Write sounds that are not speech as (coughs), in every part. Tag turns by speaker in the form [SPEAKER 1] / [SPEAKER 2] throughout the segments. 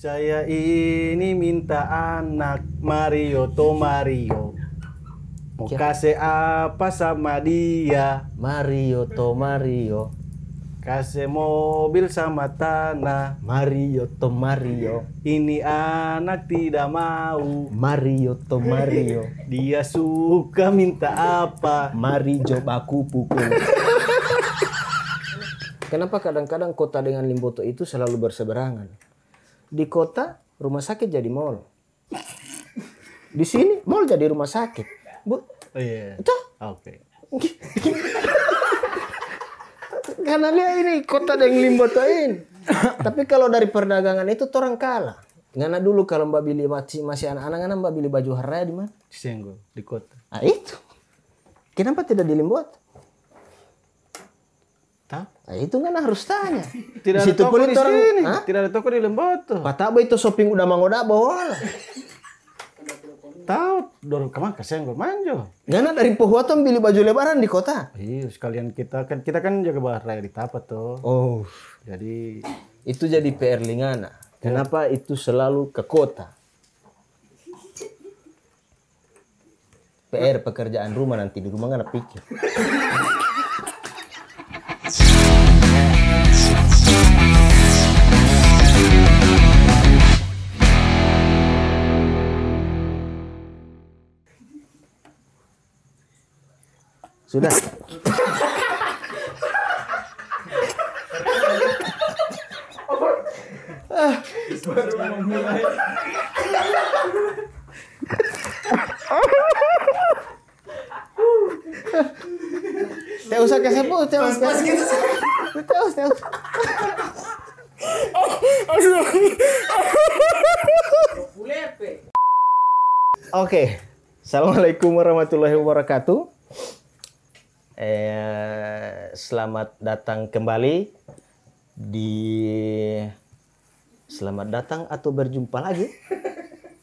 [SPEAKER 1] Saya ini minta anak Mario to Mario. Mau kasih apa sama dia?
[SPEAKER 2] Mario to Mario.
[SPEAKER 1] Kasih mobil sama tanah.
[SPEAKER 2] Mario to Mario.
[SPEAKER 1] Ini anak tidak mau.
[SPEAKER 2] Mario to Mario.
[SPEAKER 1] Dia suka minta apa?
[SPEAKER 2] Mari coba aku pukul. Kenapa kadang-kadang kota dengan Limboto itu selalu berseberangan? Di kota rumah sakit jadi mall. Di sini mall jadi rumah sakit. Bu,
[SPEAKER 1] Oh, iya.
[SPEAKER 2] itu
[SPEAKER 1] Oke. (laughs)
[SPEAKER 2] karena dia ini kota dengan Limboto ini. Tapi kalau dari perdagangan itu orang kalah. Karena dulu kalau Mbak Billy masih, masih anak-anak Mbak Billy baju haraya di mana?
[SPEAKER 1] Di Senggol, di kota.
[SPEAKER 2] Ah itu. Kenapa tidak di Limboto?
[SPEAKER 1] Tahu?
[SPEAKER 2] Nah, itu kan harus tanya. (laughs)
[SPEAKER 1] Tidak
[SPEAKER 2] Di
[SPEAKER 1] ada toko di
[SPEAKER 2] orang-
[SPEAKER 1] sini. Tidak ada toko di Lemboto.
[SPEAKER 2] Pataba itu shopping udah mangoda bawa.
[SPEAKER 1] Tahu, dorong ke mana ke Senggol manjo.
[SPEAKER 2] Gana dari Pohuaton beli baju lebaran di kota.
[SPEAKER 1] Iya, sekalian kita kan kita kan jaga bahar raya di Tapat tuh.
[SPEAKER 2] Oh,
[SPEAKER 1] Jadi
[SPEAKER 2] itu jadi PR Lingana. Kenapa itu selalu ke kota? PR pekerjaan rumah nanti di rumah nggak pikir. Sudah. Tidak usah kasih sebut, tidak usah. Tidak usah. Oke, assalamualaikum warahmatullahi wabarakatuh. Eh, selamat datang kembali di selamat datang atau berjumpa lagi.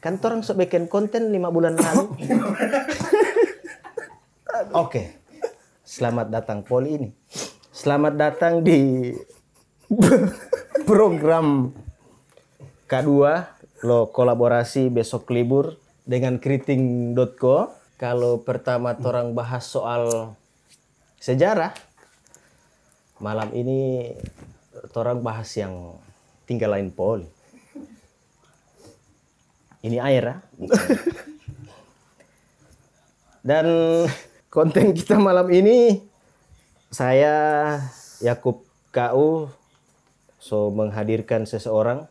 [SPEAKER 2] Kantor sok bikin konten lima bulan lalu. Oke, selamat datang Poli ini. Selamat datang di program K2 lo kolaborasi besok libur dengan keriting.co. Kalau pertama orang bahas soal sejarah, malam ini orang bahas yang tinggal lain poli. Ini air ah. Dan konten kita malam ini saya Yakub KU so menghadirkan seseorang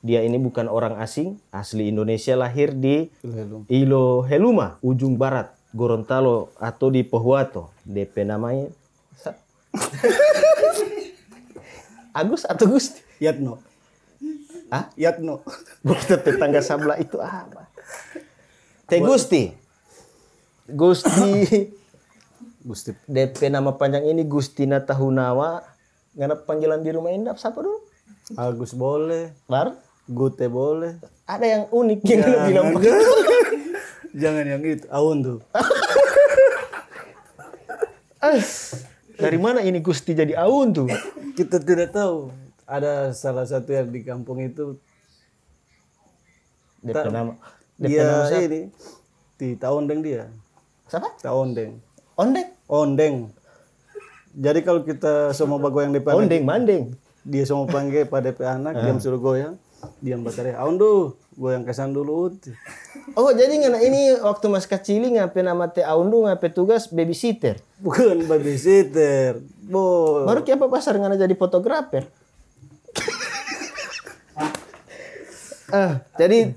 [SPEAKER 2] dia ini bukan orang asing, asli Indonesia lahir di. Ilo Heluma, ujung barat, Gorontalo atau di Pohuato. DP namanya (laughs) Agus atau Gusti?
[SPEAKER 1] Yatno.
[SPEAKER 2] Hah?
[SPEAKER 1] Yatno. (laughs)
[SPEAKER 2] Bukti tetangga sebelah itu apa? Teh Gusti. Gusti. (coughs)
[SPEAKER 1] Gusti.
[SPEAKER 2] DP nama panjang ini Gustina Tahunawa. Ngana panggilan di rumah Indap siapa dulu?
[SPEAKER 1] Agus boleh.
[SPEAKER 2] Bar?
[SPEAKER 1] Gute boleh.
[SPEAKER 2] Ada yang unik yang (laughs) nggak bilang
[SPEAKER 1] Jangan. yang itu. Aun tuh. (laughs)
[SPEAKER 2] Dari mana ini Gusti jadi aun tuh?
[SPEAKER 1] Kita tidak tahu. Ada salah satu yang di kampung itu
[SPEAKER 2] DP nama. DP
[SPEAKER 1] dia
[SPEAKER 2] nama siapa?
[SPEAKER 1] ini di Taondeng dia.
[SPEAKER 2] Siapa?
[SPEAKER 1] Taondeng.
[SPEAKER 2] Ondeng.
[SPEAKER 1] Ondeng. Jadi kalau kita semua bagoyang di anak,
[SPEAKER 2] Ondeng, mandeng.
[SPEAKER 1] dia semua panggil pada DP anak, diam suruh goyang, diam batare. Aun tuh, goyang kesan dulu. Uti."
[SPEAKER 2] Oh, jadi ngana ini waktu mas kecil ngapain nama teh aundu ngapain tugas babysitter.
[SPEAKER 1] Bukan babysitter. Bo.
[SPEAKER 2] Baru apa pasar ngana jadi fotografer. (laughs) ah, jadi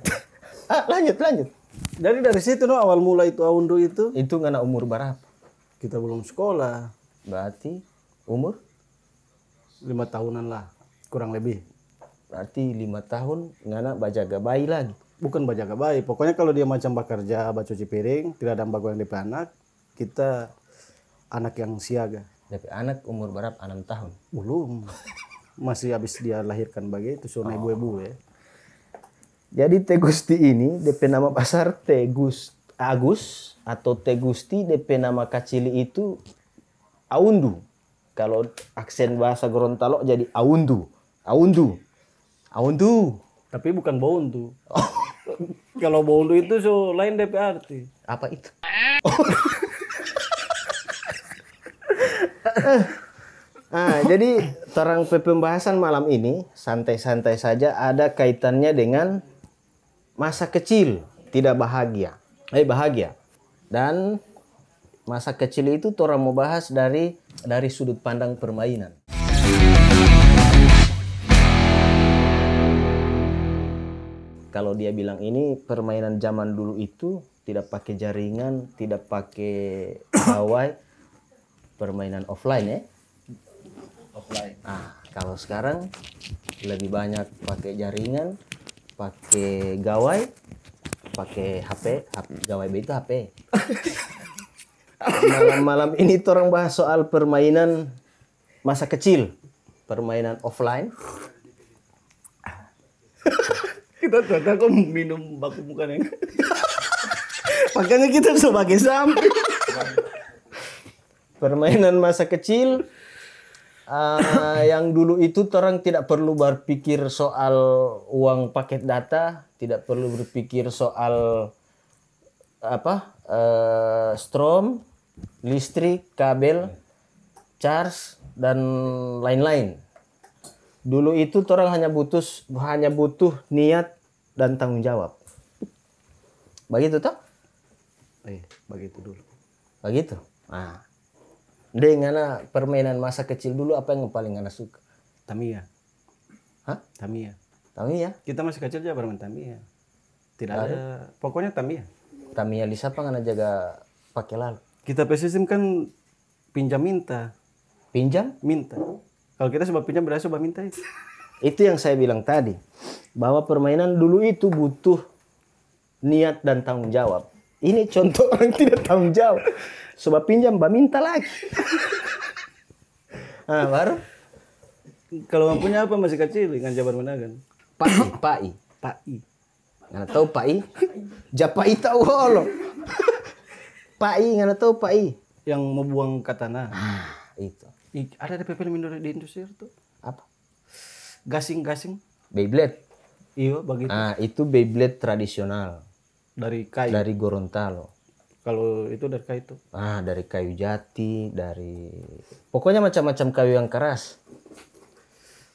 [SPEAKER 2] ah, lanjut lanjut.
[SPEAKER 1] Jadi dari situ no awal mula itu Aundu itu
[SPEAKER 2] Itu ngana umur berapa?
[SPEAKER 1] kita belum sekolah
[SPEAKER 2] Berarti umur?
[SPEAKER 1] lima tahunan lah kurang lebih.
[SPEAKER 2] Berarti lima tahun ngana bajaga bayi lagi.
[SPEAKER 1] Bukan bajaga bayi. Pokoknya kalau dia macam bekerja, baca cuci piring, tidak ada bagoyang DP anak, kita anak yang siaga.
[SPEAKER 2] Tapi anak umur berapa? 6 tahun.
[SPEAKER 1] Belum. Masih habis dia lahirkan begitu, so ibu-ibu ya.
[SPEAKER 2] Jadi Teh Gusti ini DP nama pasar Teh Gus Agus atau Teh Gusti DP nama kacili itu Aundu. Kalau aksen bahasa Gorontalo jadi Aundu. Aundu. Aundu.
[SPEAKER 1] Tapi bukan bondu. (laughs) Kalau bondu itu so lain DP arti.
[SPEAKER 2] Apa itu? (laughs) ah, jadi terang pembahasan malam ini santai-santai saja ada kaitannya dengan masa kecil tidak bahagia. Eh bahagia. Dan masa kecil itu orang mau bahas dari dari sudut pandang permainan. Kalau dia bilang ini permainan zaman dulu itu tidak pakai jaringan, tidak pakai gawai, permainan offline ya.
[SPEAKER 1] Offline.
[SPEAKER 2] Nah, kalau sekarang lebih banyak pakai jaringan, pakai gawai, pakai HP, HP gawai itu HP. (laughs) Malam-malam ini orang bahas soal permainan masa kecil, permainan offline.
[SPEAKER 1] Kita ternyata kok minum baku bukan yang (laughs) Makanya kita sebagai samping.
[SPEAKER 2] Permainan masa kecil ah, yang dulu itu orang tidak perlu berpikir soal uang paket data, tidak perlu berpikir soal apa eh, strom, listrik, kabel, charge dan lain-lain. Dulu itu orang hanya butuh hanya butuh niat dan tanggung jawab. Begitu toh?
[SPEAKER 1] Eh, begitu dulu.
[SPEAKER 2] Begitu. Nah, dengan permainan masa kecil dulu apa yang paling anda suka?
[SPEAKER 1] Tamiya.
[SPEAKER 2] Hah?
[SPEAKER 1] Tamiya.
[SPEAKER 2] Tamiya?
[SPEAKER 1] Kita masih kecil aja bermain Tamiya. Tidak ada. Pokoknya Tamiya.
[SPEAKER 2] Tamiya di siapa ngana jaga pakai lalu?
[SPEAKER 1] Kita PSSM kan pinjam minta,
[SPEAKER 2] Pinjam?
[SPEAKER 1] minta. Kalau kita sebab pinjam berarti sebab minta itu.
[SPEAKER 2] Itu yang saya bilang tadi. Bahwa permainan dulu itu butuh niat dan tanggung jawab. Ini contoh (laughs) orang tidak tanggung jawab. Sebab pinjam, bah minta lagi. (laughs) nah, baru
[SPEAKER 1] Kalau mampunya apa masih kecil dengan Jabar Menagan.
[SPEAKER 2] pai, pai.
[SPEAKER 1] Pai.
[SPEAKER 2] Ngana tahu pai? Japai tahu holo. pai, ngana tahu pai.
[SPEAKER 1] Yang mau buang katana.
[SPEAKER 2] Ah, itu.
[SPEAKER 1] Ada film Indo- di industri itu. Gasing-gasing.
[SPEAKER 2] Beyblade.
[SPEAKER 1] Iya, begitu.
[SPEAKER 2] Ah, itu Beyblade tradisional
[SPEAKER 1] Dari kayu.
[SPEAKER 2] dari Gorontalo.
[SPEAKER 1] Kalau itu dari kayu itu.
[SPEAKER 2] Ah, dari kayu jati, dari pokoknya macam-macam kayu yang keras.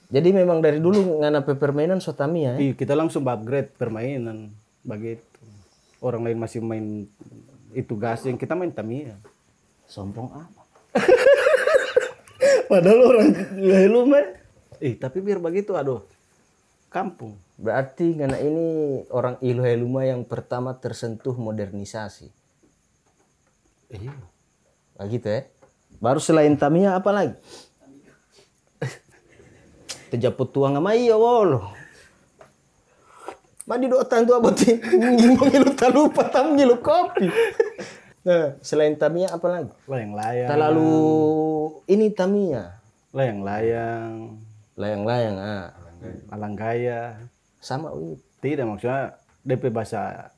[SPEAKER 2] Jadi memang dari dulu ngana pe permainan Sotamia ya.
[SPEAKER 1] Iya, kita langsung upgrade permainan. Begitu. Orang lain masih main itu gasing, kita main Tamiya.
[SPEAKER 2] Sombong apa? (laughs)
[SPEAKER 1] Padahal orang lu mah. Eh, tapi biar begitu aduh. Kampung.
[SPEAKER 2] Berarti ngana ini orang Ilu Heluma yang pertama tersentuh modernisasi.
[SPEAKER 1] Iya.
[SPEAKER 2] Begitu ya. Baru selain Tamiya apa lagi? Tejaput tuang sama iya wolo. Mandi doa tantu apa ti? Mengilu tak lupa tam ngilu kopi. Nah, selain Tamiya apa lagi?
[SPEAKER 1] Layang-layang.
[SPEAKER 2] Terlalu ini Tamiya.
[SPEAKER 1] Layang-layang.
[SPEAKER 2] Layang-layang ah.
[SPEAKER 1] Alang gaya.
[SPEAKER 2] Sama wih.
[SPEAKER 1] Tidak maksudnya DP bahasa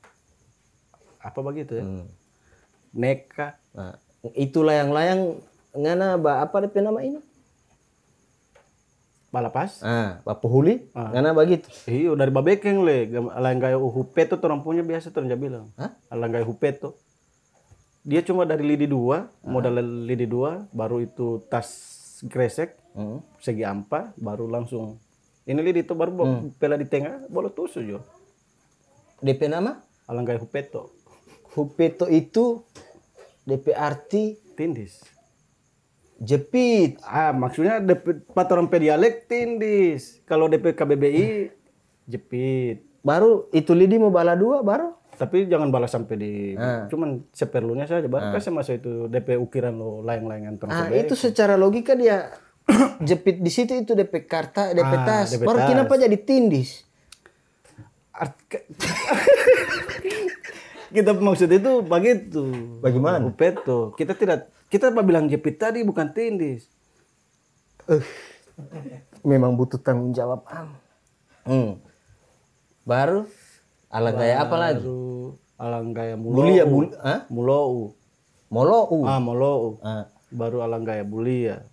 [SPEAKER 1] apa begitu ya?
[SPEAKER 2] Hmm.
[SPEAKER 1] Neka.
[SPEAKER 2] Nah, itu layang-layang ngana ba apa DP nama ini?
[SPEAKER 1] Balapas.
[SPEAKER 2] Ah, Papuhuli. Ngana begitu.
[SPEAKER 1] Iya dari babekeng le. Alang gaya hupeto tuh orang punya biasa tuh orang bilang.
[SPEAKER 2] Hah?
[SPEAKER 1] Alang gaya hupeto. Dia cuma dari lidi dua, modal lidi dua, baru itu tas gresek,
[SPEAKER 2] Hmm.
[SPEAKER 1] segi ampa, baru langsung. Ini lidi itu baru hmm. pela di tengah, boleh tusuk jo.
[SPEAKER 2] DP nama?
[SPEAKER 1] Alang gaya hupeto.
[SPEAKER 2] Hupeto itu DP arti
[SPEAKER 1] Tindis.
[SPEAKER 2] jepit.
[SPEAKER 1] Ah, maksudnya DP patoran pedialek tindis. Kalau DP KBBI jepit.
[SPEAKER 2] Baru itu lidi mau bala dua baru.
[SPEAKER 1] Tapi jangan balas sampai di
[SPEAKER 2] Ah.
[SPEAKER 1] cuman seperlunya saja. Baru kasih masa itu DP ukiran lo layang-layangan.
[SPEAKER 2] Ah, itu secara logika dia (clears throat) jepit di situ itu DP karta, DP
[SPEAKER 1] Ah,
[SPEAKER 2] tas.
[SPEAKER 1] DP
[SPEAKER 2] Baru
[SPEAKER 1] tas.
[SPEAKER 2] kenapa jadi tindis?
[SPEAKER 1] Art- (laughs) kita maksud itu begitu.
[SPEAKER 2] Bagaimana?
[SPEAKER 1] Upeto. Kita tidak kita apa bilang jepit tadi bukan tindis.
[SPEAKER 2] Eh, memang butuh tanggung jawab am. Hmm. Baru ala gaya apa lagi?
[SPEAKER 1] Baru alang gaya mulou.
[SPEAKER 2] Bulia bul, ah?
[SPEAKER 1] Mulou.
[SPEAKER 2] Molou.
[SPEAKER 1] Ah, mulou.
[SPEAKER 2] Ah,
[SPEAKER 1] Baru alang gaya bulia.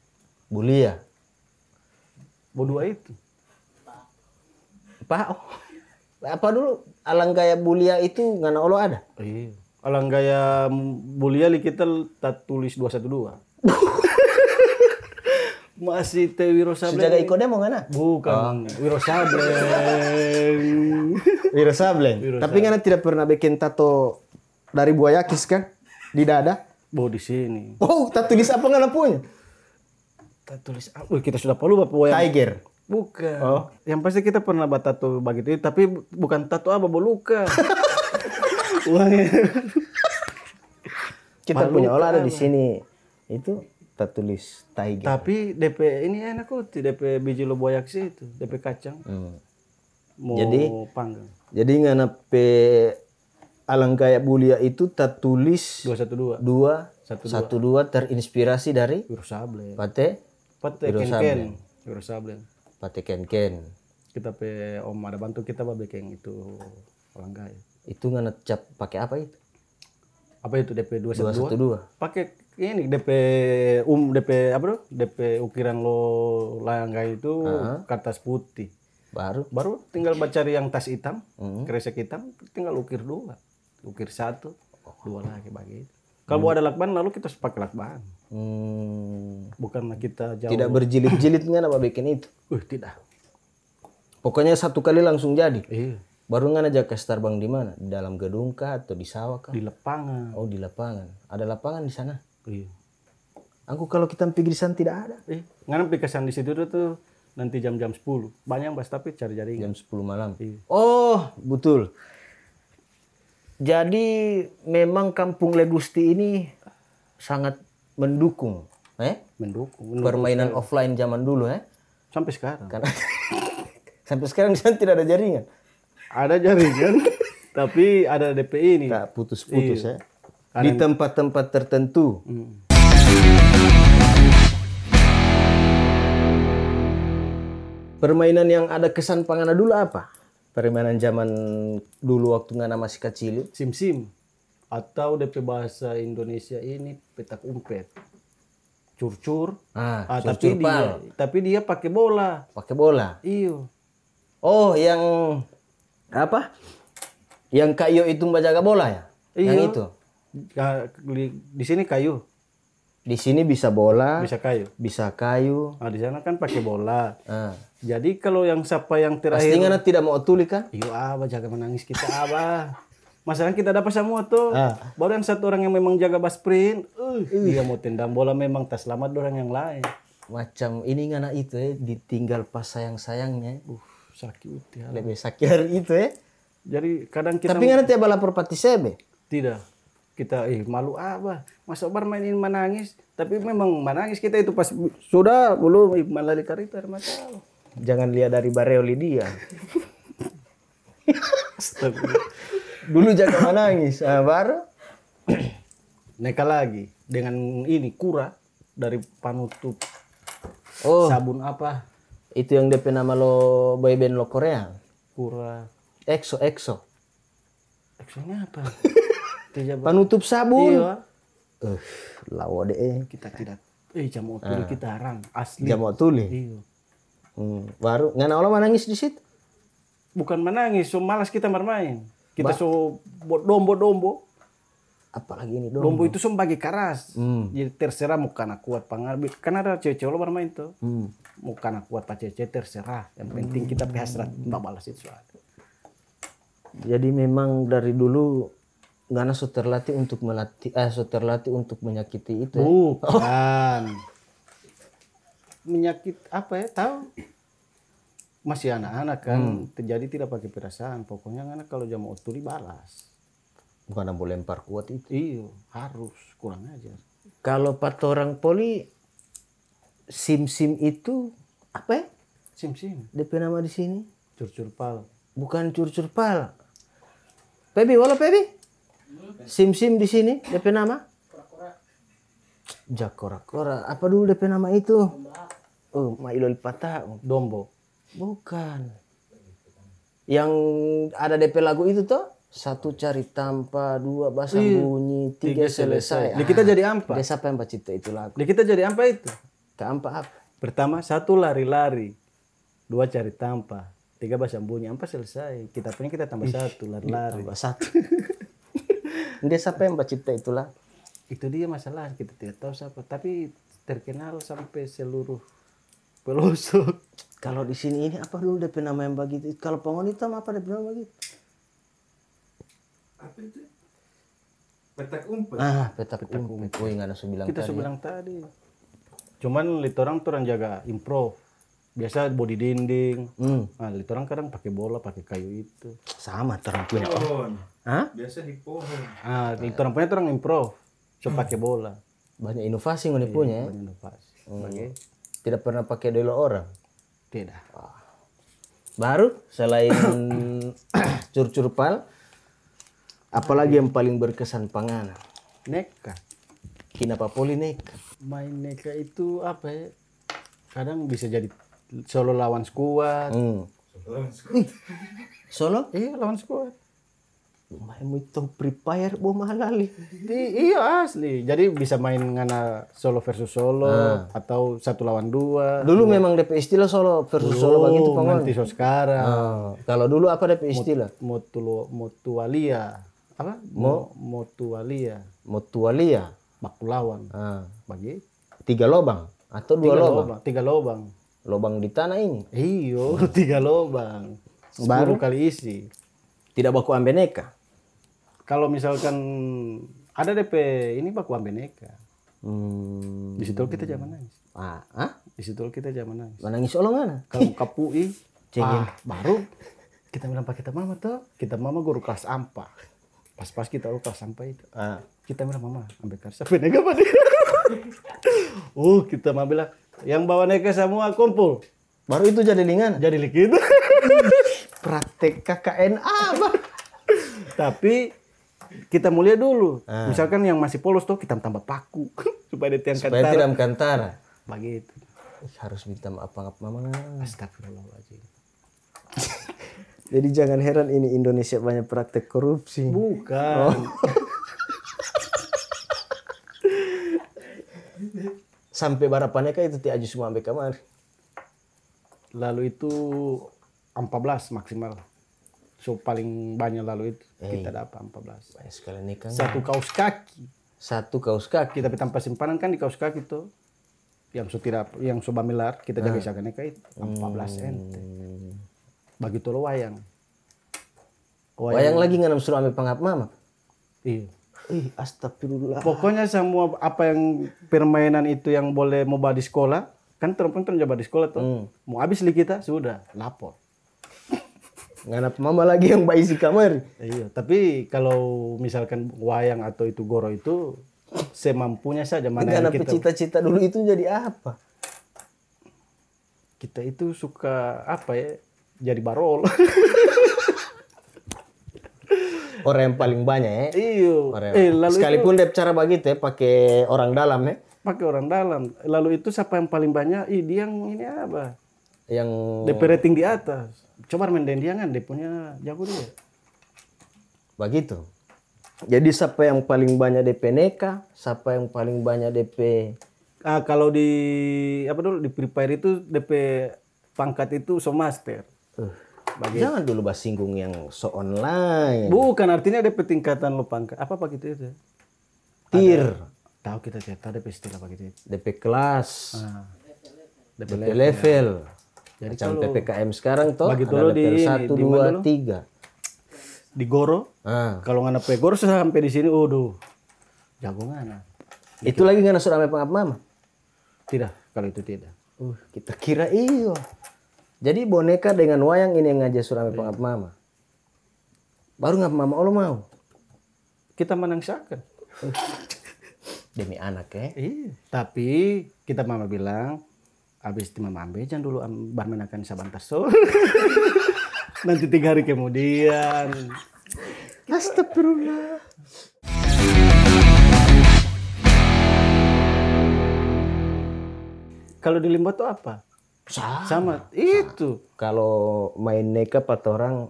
[SPEAKER 2] Bulia.
[SPEAKER 1] Bodua itu.
[SPEAKER 2] Pak. apa dulu alang gaya bulia itu ngana olo ada
[SPEAKER 1] Iya. Alang gaya mulia li kita tak tulis 212. (laughs) Masih Teh Wiro Sableng.
[SPEAKER 2] sujaga iko demo ngana
[SPEAKER 1] Bukan. (laughs) Wiro Sableng.
[SPEAKER 2] Wiro Sableng tapi ngana tidak pernah bikin tato dari buaya kis kan di dada
[SPEAKER 1] Bawa di sini.
[SPEAKER 2] oh tato tulis apa ngana punya
[SPEAKER 1] Tak tulis apa? Wih, kita sudah perlu Bapak Boy.
[SPEAKER 2] tiger
[SPEAKER 1] Bukan. Oh. Yang pasti kita pernah buat tato begitu, tapi bukan tato apa, boluka. Uangnya. (laughs)
[SPEAKER 2] kita punya olah ada di sini itu tato tulis tiger
[SPEAKER 1] tapi DP ini enak kok, DP biji lo boyak sih itu, DP kacang.
[SPEAKER 2] Hmm.
[SPEAKER 1] Mau
[SPEAKER 2] Jadi-
[SPEAKER 1] panggang.
[SPEAKER 2] jadi ngana pe alang gaya bulia itu tertulis
[SPEAKER 1] 212.
[SPEAKER 2] dua
[SPEAKER 1] Satu
[SPEAKER 2] satu dua terinspirasi dari
[SPEAKER 1] Wiro Sableng.
[SPEAKER 2] pate
[SPEAKER 1] Pate ken ken. Sableng.
[SPEAKER 2] pate ken ken.
[SPEAKER 1] Kita pe om ada bantu kita bah bikin itu orang gaya.
[SPEAKER 2] itu ngana cap pakai apa itu?
[SPEAKER 1] Apa itu DP 212?
[SPEAKER 2] dua satu dua?
[SPEAKER 1] pakai ini DP um DP apa tuh? DP ukiran lo langga itu kertas putih.
[SPEAKER 2] Baru.
[SPEAKER 1] Baru tinggal cari yang tas hitam
[SPEAKER 2] Mhm.
[SPEAKER 1] kresek hitam tinggal ukir dua. Ukir satu dua lagi bagi. Itu kalau ada lakban lalu kita pakai lakban
[SPEAKER 2] hmm,
[SPEAKER 1] bukanlah kita jauh.
[SPEAKER 2] Tidak berjilid-jilid ngana apa bikin itu?
[SPEAKER 1] Uh tidak.
[SPEAKER 2] Pokoknya satu kali langsung jadi.
[SPEAKER 1] Iya.
[SPEAKER 2] Baru ngana jaga starbang di mana? Di dalam gedung kah atau di sawah kah?
[SPEAKER 1] Di lapangan.
[SPEAKER 2] Oh di lapangan. Ada lapangan di sana?
[SPEAKER 1] Iya.
[SPEAKER 2] Aku kalau kita pergi di sana tidak ada.
[SPEAKER 1] Eh nggak kesan di situ tuh nanti jam-jam 10 banyak bas tapi cari jaringan.
[SPEAKER 2] Jam 10 malam.
[SPEAKER 1] Iya.
[SPEAKER 2] oh betul. Jadi memang kampung Legusti ini sangat mendukung eh?
[SPEAKER 1] Mendukung
[SPEAKER 2] permainan offline zaman dulu eh?
[SPEAKER 1] Sampai sekarang.
[SPEAKER 2] Karena (laughs) sampai sekarang di sana tidak ada jaringan.
[SPEAKER 1] Ada jaringan (laughs) tapi ada DP ini.
[SPEAKER 2] Tak putus-putus
[SPEAKER 1] Iya.
[SPEAKER 2] ya di tempat-tempat tertentu.
[SPEAKER 1] Hmm.
[SPEAKER 2] permainan yang ada kesan pangana dulu apa? Permainan zaman dulu waktu ngana masih kecil.
[SPEAKER 1] Sim sim atau DP bahasa Indonesia ini petak umpet. Curcur.
[SPEAKER 2] Ah,
[SPEAKER 1] ah, tapi dia tapi dia pakai bola.
[SPEAKER 2] Pakai bola?
[SPEAKER 1] Iyo
[SPEAKER 2] oh yang apa? Yang kayu itu menjaga bola ya?
[SPEAKER 1] Iya.
[SPEAKER 2] yang itu?
[SPEAKER 1] Ka- di, di sini kayu.
[SPEAKER 2] Di sini bisa bola.
[SPEAKER 1] Bisa kayu.
[SPEAKER 2] Bisa kayu.
[SPEAKER 1] Nah di sana kan pakai bola.
[SPEAKER 2] Ah.
[SPEAKER 1] jadi kalau yang siapa yang
[SPEAKER 2] pasti
[SPEAKER 1] terakhir
[SPEAKER 2] ngana tidak mau tuli kan?
[SPEAKER 1] Iyo abah jaga menangis kita abah masalah kita dapat semua tuh.
[SPEAKER 2] Ah.
[SPEAKER 1] baru yang satu orang yang memang jaga bas sprint uh, dia mau tendang bola memang tas selamat orang yang lain.
[SPEAKER 2] Macam ini ngana itu ya ditinggal pas sayang sayangnya
[SPEAKER 1] uh sakit ya
[SPEAKER 2] lebih sakit dari itu ya
[SPEAKER 1] jadi kadang kita
[SPEAKER 2] tapi ngana tiap bala perpati sebe
[SPEAKER 1] Tidak. Kita eh malu apa? Masa bermainin menangis, tapi memang menangis kita itu pas sudah belum ih, malah karita masalah.
[SPEAKER 2] jangan lihat dari bareoli dia (laughs) dulu jaga menangis ah, baru (clears throat)
[SPEAKER 1] Neka lagi dengan ini kura dari panutup
[SPEAKER 2] oh
[SPEAKER 1] sabun apa?
[SPEAKER 2] itu yang DP nama lo boyband lo Korea
[SPEAKER 1] Kura.
[SPEAKER 2] EXO EXO
[SPEAKER 1] Maksudnya apa? (laughs) Tidak
[SPEAKER 2] penutup sabun
[SPEAKER 1] iya.
[SPEAKER 2] eh lawa deh
[SPEAKER 1] Kita tidak eh jam utuli kita haram asli.
[SPEAKER 2] jam mau tuli
[SPEAKER 1] Iya.
[SPEAKER 2] hmm, baru ngana olah menangis di situ
[SPEAKER 1] Bukan menangis, so malas kita bermain. Kita so dombo-dombo.
[SPEAKER 2] apalagi ini dong
[SPEAKER 1] Dombo itu so bagi keras.
[SPEAKER 2] Hmm.
[SPEAKER 1] Jadi terserah mau karena kuat pengarbi. Kan ada cewek-cewek lo bermain tuh.
[SPEAKER 2] hmm.
[SPEAKER 1] Mau karena kuat pak cewek terserah. Yang penting kita hasrat mbak balas itu
[SPEAKER 2] jadi memang dari dulu ngana so terlatih untuk melatih eh so terlatih untuk menyakiti itu ya.
[SPEAKER 1] Bukan. Menyakit apa ya? Tahu? Masih anak-anak kan. Terjadi tidak pakai perasaan. Pokoknya anak kalau jam utuli balas.
[SPEAKER 2] bukan boleh lempar kuat itu
[SPEAKER 1] Iya, harus kurang aja.
[SPEAKER 2] kalau pat orang poli sim sim itu apa ya
[SPEAKER 1] Sim sim,
[SPEAKER 2] DP nama di sini
[SPEAKER 1] curcur pal.
[SPEAKER 2] bukan curcur pal Pebi wala Pebi sim sim di sini DP nama jakora kora apa dulu DP nama itu oh mailol patah
[SPEAKER 1] Dombo.
[SPEAKER 2] Bukan. Yang ada DP lagu itu toh? Satu cari tanpa dua bahasa bunyi tiga, selesai,
[SPEAKER 1] Di kita jadi ampa.
[SPEAKER 2] Dia siapa yang cipta itu lagu.
[SPEAKER 1] Di kita jadi apa itu?
[SPEAKER 2] Tampa apa?
[SPEAKER 1] Pertama, satu lari-lari. Dua cari tampa. tiga bahasa bunyi. Apa selesai. Kita punya kita tambah satu lari-lari.
[SPEAKER 2] tambah satu. Dia siapa yang cipta itulah.
[SPEAKER 1] Itu dia masalah. Kita tidak tahu siapa. Tapi terkenal sampai seluruh pelosok
[SPEAKER 2] kalau di sini ini apa dulu dia nama yang begitu? Kalau pengon hitam apa dia nama begitu?
[SPEAKER 3] Apa itu? Petak umpet.
[SPEAKER 2] Ah petak umpet. oh yang ada bilang
[SPEAKER 1] kita
[SPEAKER 2] tadi.
[SPEAKER 1] sudah bilang tadi. Cuman lihat orang tuh orang jaga improv. Biasa body dinding.
[SPEAKER 2] Hmm,
[SPEAKER 1] nah lihat orang kadang pakai bola pakai kayu itu.
[SPEAKER 2] Sama terang punya.
[SPEAKER 3] Pohon.
[SPEAKER 2] Hah?
[SPEAKER 3] biasa di pohon.
[SPEAKER 1] Ah lihat orang punya tuh orang improv. So pakai bola.
[SPEAKER 2] Banyak inovasi yang punya ya?
[SPEAKER 1] banyak inovasi. Bagi-
[SPEAKER 2] tidak pernah pakai delo orang
[SPEAKER 1] tidak.
[SPEAKER 2] Baru selain (coughs) curcur pal apalagi yang paling berkesan pangana
[SPEAKER 1] neka.
[SPEAKER 2] Kenapa poli neka.
[SPEAKER 1] Main neka itu apa ya? Kadang bisa jadi solo lawan skuad
[SPEAKER 2] hmm. solo
[SPEAKER 1] iya lawan skuad
[SPEAKER 2] main itu prepare bo malali
[SPEAKER 1] Di- iya asli. Jadi bisa main ngana solo versus solo atau satu lawan dua.
[SPEAKER 2] Dulu memang DP istilah solo versus solo begitu pangon
[SPEAKER 1] nanti so sekarang.
[SPEAKER 2] Ah, kalau dulu apa DP istilah
[SPEAKER 1] motu motualia. Apa? Mo? Motualia.
[SPEAKER 2] Mutualia
[SPEAKER 1] baku lawan.
[SPEAKER 2] Ah.
[SPEAKER 1] bagi?
[SPEAKER 2] Tiga lobang atau dua
[SPEAKER 1] tiga
[SPEAKER 2] lobang?
[SPEAKER 1] lobang tiga lobang.
[SPEAKER 2] Lobang di tanah ini?
[SPEAKER 1] Iyo (laughs) tiga lobang. Baru? Kali isi.
[SPEAKER 2] Tidak baku ambeneka
[SPEAKER 1] kalau misalkan ada DP ini baku ambeneka
[SPEAKER 2] hmm.
[SPEAKER 1] di situ kita jangan nangis.
[SPEAKER 2] Ah, ah?
[SPEAKER 1] di situ kita jangan nangis.
[SPEAKER 2] Menangis olongan
[SPEAKER 1] kalau kapui ah, baru kita bilang pak kita mama tuh kita mama guru kelas ampa. Pas-pas kita lu kelas ampa itu
[SPEAKER 2] ah.
[SPEAKER 1] kita bilang mama ambil karsa penega apa dia (laughs) oh kita mama bilang yang bawa neka semua kumpul.
[SPEAKER 2] Baru itu jadi lingan.
[SPEAKER 1] Jadi gitu (laughs)
[SPEAKER 2] praktek KKN apa (laughs)
[SPEAKER 1] tapi kita mulia dulu. Misalkan yang masih polos tuh kita tambah paku. (laughs) Supaya dia tiang
[SPEAKER 2] supaya tidak kantara
[SPEAKER 1] begitu.
[SPEAKER 2] Harus minta maaf maaf mama.
[SPEAKER 1] Astagfirullahaladzim. (laughs)
[SPEAKER 2] Jadi jangan heran ini Indonesia banyak praktek korupsi.
[SPEAKER 1] Bukan. (laughs)
[SPEAKER 2] Sampai barapannya kan itu tiaju semua sampai kamar
[SPEAKER 1] lalu itu 14 maksimal so paling banyak lalu itu kita dapat 14
[SPEAKER 2] banyak sekali nikah
[SPEAKER 1] satu kaos kaki.
[SPEAKER 2] Satu kaos kaki.
[SPEAKER 1] Kita tanpa simpanan kan di kaos kaki tuh yang so tidak yang so bamilar kita jaga isakan neka itu 14 ente. Bagi tolo wayang.
[SPEAKER 2] Wayang. Lagi nggak suruh ambil pangap mama?
[SPEAKER 1] Iya.
[SPEAKER 2] Ih astagfirullah.
[SPEAKER 1] Pokoknya semua apa yang permainan itu yang boleh mau di sekolah kan kan coba di sekolah tuh. Mau habis li kita sudah lapor
[SPEAKER 2] nggak mama lagi yang bayi si kamar.
[SPEAKER 1] Iya tapi kalau misalkan wayang atau itu goro itu semampunya saja mana yang kita
[SPEAKER 2] cita-cita dulu itu jadi apa?
[SPEAKER 1] Kita itu suka apa ya? Jadi barol. (laughs)
[SPEAKER 2] Orang yang paling banyak ya Orang
[SPEAKER 1] eh lalu itu
[SPEAKER 2] sekalipun dia cara begitu ya pakai orang dalam ya
[SPEAKER 1] pakai orang dalam. Lalu itu siapa yang paling banyak? Ih dia yang ini apa?
[SPEAKER 2] Yang
[SPEAKER 1] DP rating di atas coba main dia kan dia punya jago dia.
[SPEAKER 2] Begitu. Jadi siapa yang paling banyak DP neka siapa yang paling banyak DP
[SPEAKER 1] ah kalau di apa dulu di Free Fire itu DP pangkat itu so master
[SPEAKER 2] jangan dulu bahas singgung yang so online.
[SPEAKER 1] Bukan artinya DP tingkatan lo pangkat. Apa pak gitu itu?
[SPEAKER 2] Tir.
[SPEAKER 1] Tahu kita tahu DP istilah pak gitu itu
[SPEAKER 2] DP kelas.
[SPEAKER 1] Ah. DP
[SPEAKER 2] DP level
[SPEAKER 1] Jadi
[SPEAKER 2] macam PPKM sekarang toh
[SPEAKER 1] bagi
[SPEAKER 2] ada
[SPEAKER 1] di-
[SPEAKER 2] satu
[SPEAKER 1] di
[SPEAKER 2] dua tiga.
[SPEAKER 1] Di Goro?
[SPEAKER 2] Ah.
[SPEAKER 1] Kalau nggak nape Goro sampai di sini waduh. Jago ngana
[SPEAKER 2] itu lagi nggak sudah sampai pengap mama
[SPEAKER 1] tidak. Kalau itu tidak.
[SPEAKER 2] Uh, kita kira iyo. Jadi boneka dengan wayang ini yang ngajak surame pengap mama. Baru ngap mama Allah mau.
[SPEAKER 1] kita menangsakan.
[SPEAKER 2] Demi anak ya.
[SPEAKER 1] Iya. Tapi kita mama bilang habis ambil jangan dulu am- barmenakan sabantar so. (laughs) Nanti tiga hari kemudian.
[SPEAKER 2] Astagfirullah.
[SPEAKER 1] Kalau di Limbo tuh apa?
[SPEAKER 2] Sama.
[SPEAKER 1] Sama itu.
[SPEAKER 2] Kalau main neka pat orang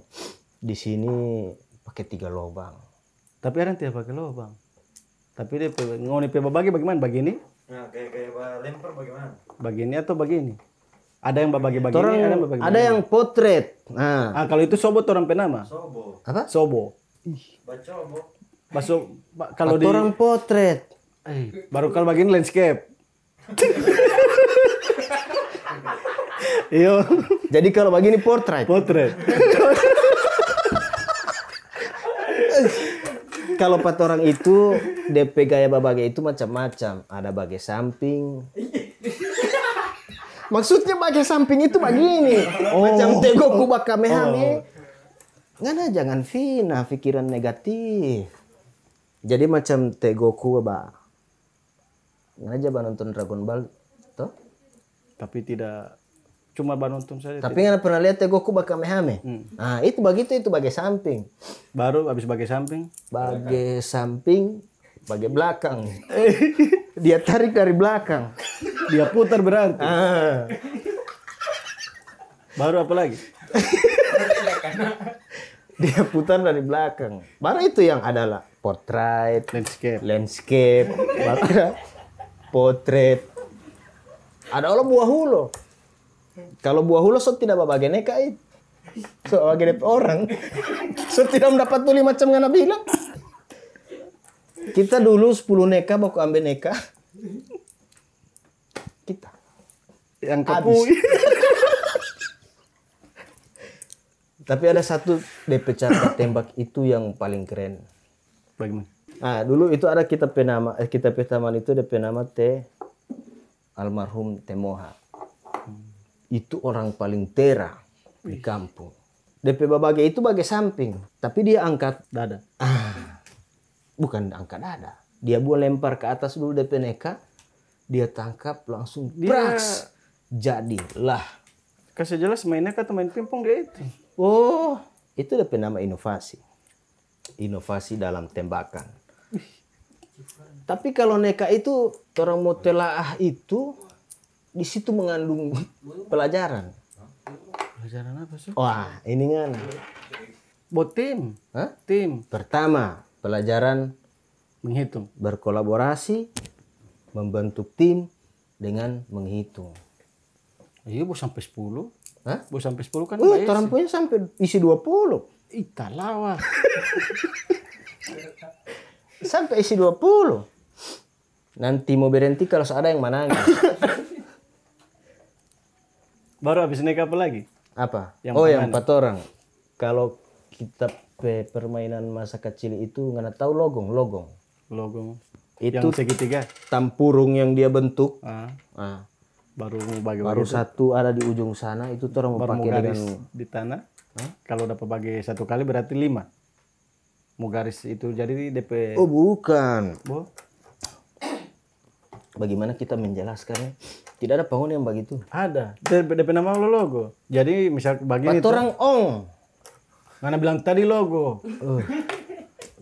[SPEAKER 2] di sini pakai tiga lubang.
[SPEAKER 1] Tapi orang tidak pakai lubang. Tapi dia ngoni bagi bagaimana? Bagi ini?
[SPEAKER 3] Nah kayak kayak lempar bagaimana
[SPEAKER 1] Bagi ini atau bagi ini? Ada yang bagi-bagi ini, ada yang bagi
[SPEAKER 2] ada yang potret. Nah,
[SPEAKER 1] Ah, kalau itu sobot orang penama.
[SPEAKER 3] Sobo.
[SPEAKER 2] apa?
[SPEAKER 1] Sobo.
[SPEAKER 3] Bacobo.
[SPEAKER 1] Masuk ba- kalau di
[SPEAKER 2] Orang potret.
[SPEAKER 1] Eh, baru kalau bagian landscape. (laughs) Iyo,
[SPEAKER 2] Jadi kalau begini portrait.
[SPEAKER 1] potret. (laughs)
[SPEAKER 2] Kalau empat orang itu DP gaya babaga itu macam-macam. Ada bagai samping. Maksudnya bagai samping itu begini. Macam tegoku bakamehame. Ngana jangan fina pikiran negatif. Jadi macam tegoku ba. Ngana aja nonton Dragon Ball toh?
[SPEAKER 1] Tapi tidak cuma nonton saja.
[SPEAKER 2] Tapi ngana pernah lihat tegoku bakamehame. Nah, itu begitu itu bagai samping.
[SPEAKER 1] Baru habis bagi samping.
[SPEAKER 2] Bagai samping, bagai belakang. (laughs) Dia tarik dari belakang.
[SPEAKER 1] Dia putar berarti.
[SPEAKER 2] Ah.
[SPEAKER 1] Baru apa lagi? (laughs)
[SPEAKER 2] Dia putar dari belakang. Baru itu yang adalah portrait,
[SPEAKER 1] Landscape.
[SPEAKER 2] landscape, baru ada orang buah hulo. Kalau buah hulo so tidak bagai neka itu. So DP orang. So tidak mendapat tuli macam ngana bilang. Kita dulu 10 neka baku ambil neka. Kita.
[SPEAKER 1] Yang kepui.
[SPEAKER 2] Tapi ada satu DP cara tembak itu yang paling keren.
[SPEAKER 1] Bagaimana?
[SPEAKER 2] Nah, dulu itu ada kita penama eh, kita petaman itu DP nama T almarhum Temoha. Itu orang paling tera di kampung. DP babage itu bagai samping, tapi dia angkat
[SPEAKER 1] Dada.
[SPEAKER 2] ah, bukan angkat dada. Dia buat lempar ke atas dulu DP neka, dia tangkap langsung
[SPEAKER 1] Dia-
[SPEAKER 2] praks. Jadilah.
[SPEAKER 1] Kasih jelas mainnya kata main pingpong dia itu.
[SPEAKER 2] Oh, itu DP nama inovasi. Inovasi dalam tembakan. Tapi kalau neka itu orang mau telaah itu di situ mengandung pelajaran.
[SPEAKER 1] Pelajaran apa sih?
[SPEAKER 2] Wah, ini kan.
[SPEAKER 1] Buat tim.
[SPEAKER 2] Hah?
[SPEAKER 1] Tim.
[SPEAKER 2] Pertama, pelajaran
[SPEAKER 1] Menghitung.
[SPEAKER 2] berkolaborasi, membentuk tim dengan menghitung.
[SPEAKER 1] Iya, bos sampai 10.
[SPEAKER 2] Hah?
[SPEAKER 1] Bos sampai 10 kan
[SPEAKER 2] Oh, orang punya sampai isi 20.
[SPEAKER 1] Ih, talawa.
[SPEAKER 2] Sampai isi 20. Nanti mau berhenti kalau ada yang menangis. (laughs)
[SPEAKER 1] Baru habis naik apa lagi?
[SPEAKER 2] Apa?
[SPEAKER 1] Yang
[SPEAKER 2] oh, yang empat orang. Kalau kita pe- permainan masa kecil itu nggak tahu logong, logong.
[SPEAKER 1] Logo.
[SPEAKER 2] Itu
[SPEAKER 1] Yang segitiga.
[SPEAKER 2] tampurung yang dia bentuk.
[SPEAKER 1] Ah,
[SPEAKER 2] Nah,
[SPEAKER 1] baru bagi
[SPEAKER 2] baru satu ada di ujung sana itu orang mau pakai
[SPEAKER 1] garis
[SPEAKER 2] dengan
[SPEAKER 1] di tanah. Kalau dapat bagi satu kali berarti lima. Mau garis itu jadi DP.
[SPEAKER 2] Oh, bukan.
[SPEAKER 1] Bo.
[SPEAKER 2] Bagaimana kita menjelaskannya? Tidak ada pohon yang begitu.
[SPEAKER 1] Ada. DP, nama lo logo. Jadi misal bagi
[SPEAKER 2] Empat
[SPEAKER 1] itu.
[SPEAKER 2] orang ong.
[SPEAKER 1] Mana bilang tadi logo.
[SPEAKER 2] Oh.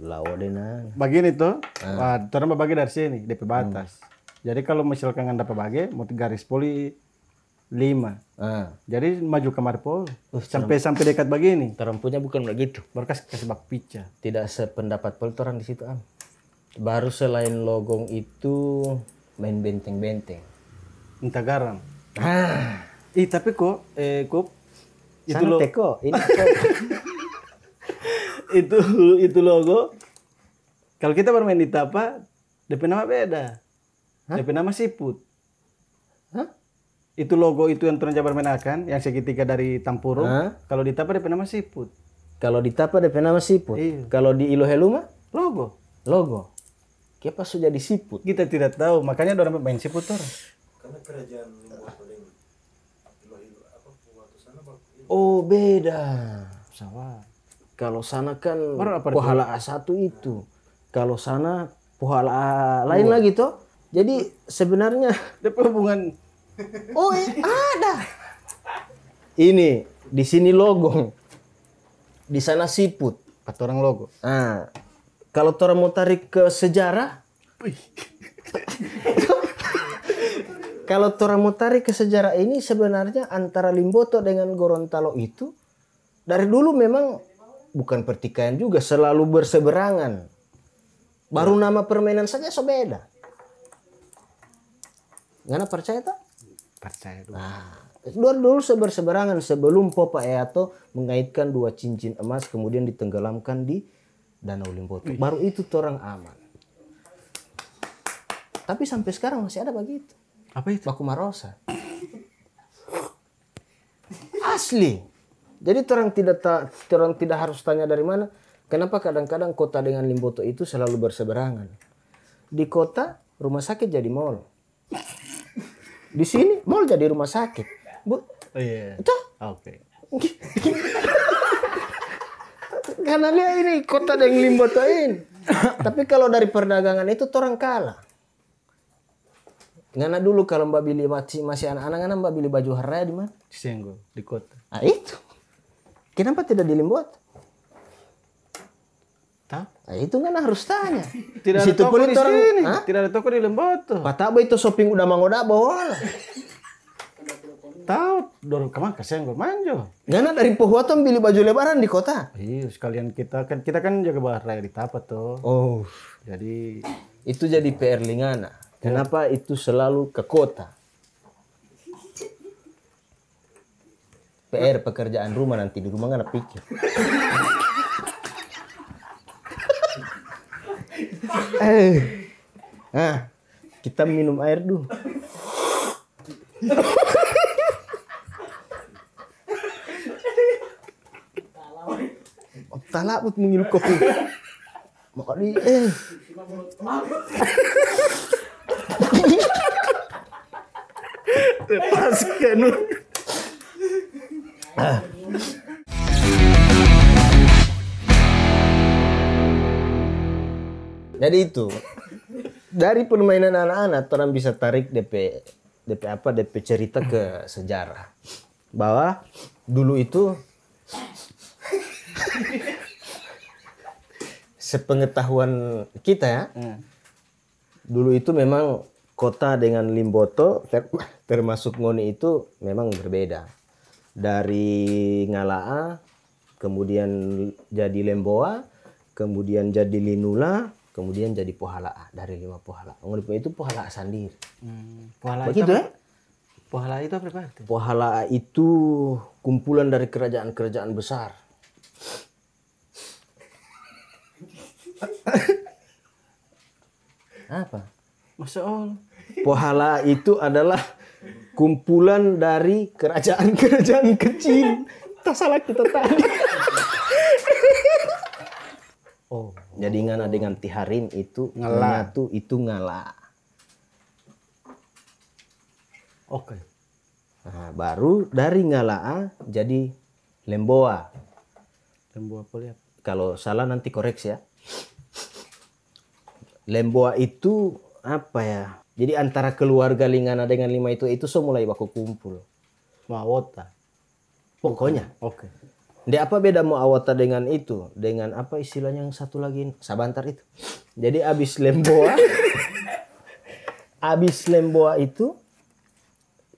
[SPEAKER 2] Lawadenan.
[SPEAKER 1] Bagian itu, wah, orang bagi dari sini, DP batas. Jadi kalau misalkan anda dapat bagi, mau garis poli lima.
[SPEAKER 2] Ah,
[SPEAKER 1] Jadi maju kamar pol, sampai sampai dekat begini.
[SPEAKER 2] orang punya bukan begitu.
[SPEAKER 1] Baru kasih bak pica.
[SPEAKER 2] Tidak sependapat pol orang di situ am. Baru selain logong itu main benteng-benteng.
[SPEAKER 1] Minta garam.
[SPEAKER 2] Ah,
[SPEAKER 1] Ih tapi kok, eh kok itu lo,
[SPEAKER 2] teko. Ini (laughs)
[SPEAKER 1] itu itu logo. Kalau kita bermain di tapa, DP nama beda. DP nama siput.
[SPEAKER 2] Hah?
[SPEAKER 1] Itu logo itu yang turun bermain akan, yang segitiga dari Tampurung.
[SPEAKER 2] Hah?
[SPEAKER 1] Kalau di tapa DP nama siput.
[SPEAKER 2] Kalau di Tapa DP nama siput.
[SPEAKER 1] Iya.
[SPEAKER 2] Kalau di Ilohelu
[SPEAKER 1] Logo.
[SPEAKER 2] logo. Kenapa sudah di siput?
[SPEAKER 1] Kita tidak tahu, makanya orang main siput orang.
[SPEAKER 3] Karena kerajaan Iloilo apa sana waktu
[SPEAKER 2] Oh, beda.
[SPEAKER 1] Pesawat.
[SPEAKER 2] Kalau sana kan
[SPEAKER 1] apa
[SPEAKER 2] pohala A1 itu. Kalau sana pohala A lain lagi toh. Jadi sebenarnya (laughs)
[SPEAKER 1] DP hubungan
[SPEAKER 2] oh eh, ada. Ini di sini logong. Di sana siput.
[SPEAKER 1] empat orang logo.
[SPEAKER 2] Nah, kalau orang mau tarik ke sejarah, (laughs) kalau mau tarik ke sejarah ini sebenarnya antara Limboto dengan Gorontalo itu dari dulu memang bukan pertikaian juga, selalu berseberangan. Baru nama permainan saja so beda. Ngana percaya tak?
[SPEAKER 1] Percaya dulu.
[SPEAKER 2] Nah, Dua dulu seberseberangan sebelum Papa Eato mengaitkan dua cincin emas kemudian ditenggelamkan di Danau Limboto. Baru itu orang aman. Tapi sampai sekarang masih ada begitu.
[SPEAKER 1] Apa itu?
[SPEAKER 2] Baku Marosa. Asli. Jadi orang tidak ta, orang tidak harus tanya dari mana. Kenapa kadang-kadang kota dengan Limboto itu selalu berseberangan? Di kota rumah sakit jadi mall. Di sini mall jadi rumah sakit. Bu,
[SPEAKER 1] Oh iya.
[SPEAKER 2] itu
[SPEAKER 1] Oke.
[SPEAKER 2] karena dia ini kota dengan Limboto ini. Tapi kalau dari perdagangan itu orang kalah. Ngana dulu kalau Mbak Bili masih masih anak-anak ngana Mbak Bili baju haraya di mana?
[SPEAKER 1] Di Senggol, di kota.
[SPEAKER 2] Ah itu. Kenapa tidak di Limboto?
[SPEAKER 1] Tahu?
[SPEAKER 2] Nah, itu kan harus tanya. (laughs)
[SPEAKER 1] Tidak
[SPEAKER 2] Di
[SPEAKER 1] ada toko di
[SPEAKER 2] orang-
[SPEAKER 1] sini. Tidak ada toko di Lemboto.
[SPEAKER 2] Pataba itu shopping udah mangoda bola.
[SPEAKER 1] Tahu, dorong ke mana ke Senggol, manjo.
[SPEAKER 2] Ngana dari Pohuaton beli baju lebaran di kota.
[SPEAKER 1] Iya, sekalian kita kan kita kan jaga bahar di Tapat tuh.
[SPEAKER 2] Oh,
[SPEAKER 1] Jadi
[SPEAKER 2] itu jadi PR Lingana. Kenapa itu selalu ke kota? PR pekerjaan rumah nanti di rumah nggak pikir. eh, nah, kita minum air dulu. Tak labut mengilu kopi. Maka
[SPEAKER 1] lepaskan.
[SPEAKER 2] Jadi itu dari permainan anak-anak orang bisa tarik DP DP apa DP cerita ke sejarah bahwa dulu itu sepengetahuan kita ya
[SPEAKER 1] Hmm.
[SPEAKER 2] dulu itu memang kota dengan Limboto ter- termasuk Ngoni itu memang berbeda. Dari Ngalaa kemudian jadi Lemboa kemudian jadi Linula kemudian jadi Pohalaa dari lima Pohalaa Ngoni itu Pohalaa sendiri
[SPEAKER 1] Hmm. Pohala
[SPEAKER 2] begitu
[SPEAKER 1] itu,
[SPEAKER 2] ya
[SPEAKER 1] Pohala itu apa berarti?
[SPEAKER 2] Pohalaa itu kumpulan dari kerajaan-kerajaan besar. Apa
[SPEAKER 1] Masya Allah.
[SPEAKER 2] Pohala itu adalah kumpulan dari kerajaan-kerajaan kecil. Tak salah kita tadi.
[SPEAKER 1] Oh,
[SPEAKER 2] Jadi ngana dengan Tiharin itu
[SPEAKER 1] Ngala.
[SPEAKER 2] nyatu itu ngala.
[SPEAKER 1] oke.
[SPEAKER 2] Nah, baru dari ngalaa jadi lemboa.
[SPEAKER 1] Lembu apa lihat?
[SPEAKER 2] Kalau salah nanti koreksi ya. Lemboa itu apa ya? Jadi antara keluarga Lingana dengan lima itu itu semua mulai baku kumpul.
[SPEAKER 1] Mawota.
[SPEAKER 2] Pokoknya
[SPEAKER 1] Oke.
[SPEAKER 2] Di apa beda Muawata dengan itu? Dengan apa istilahnya yang satu lagi? Sabantar itu. Jadi abis Lemboa, (laughs) abis Lemboa itu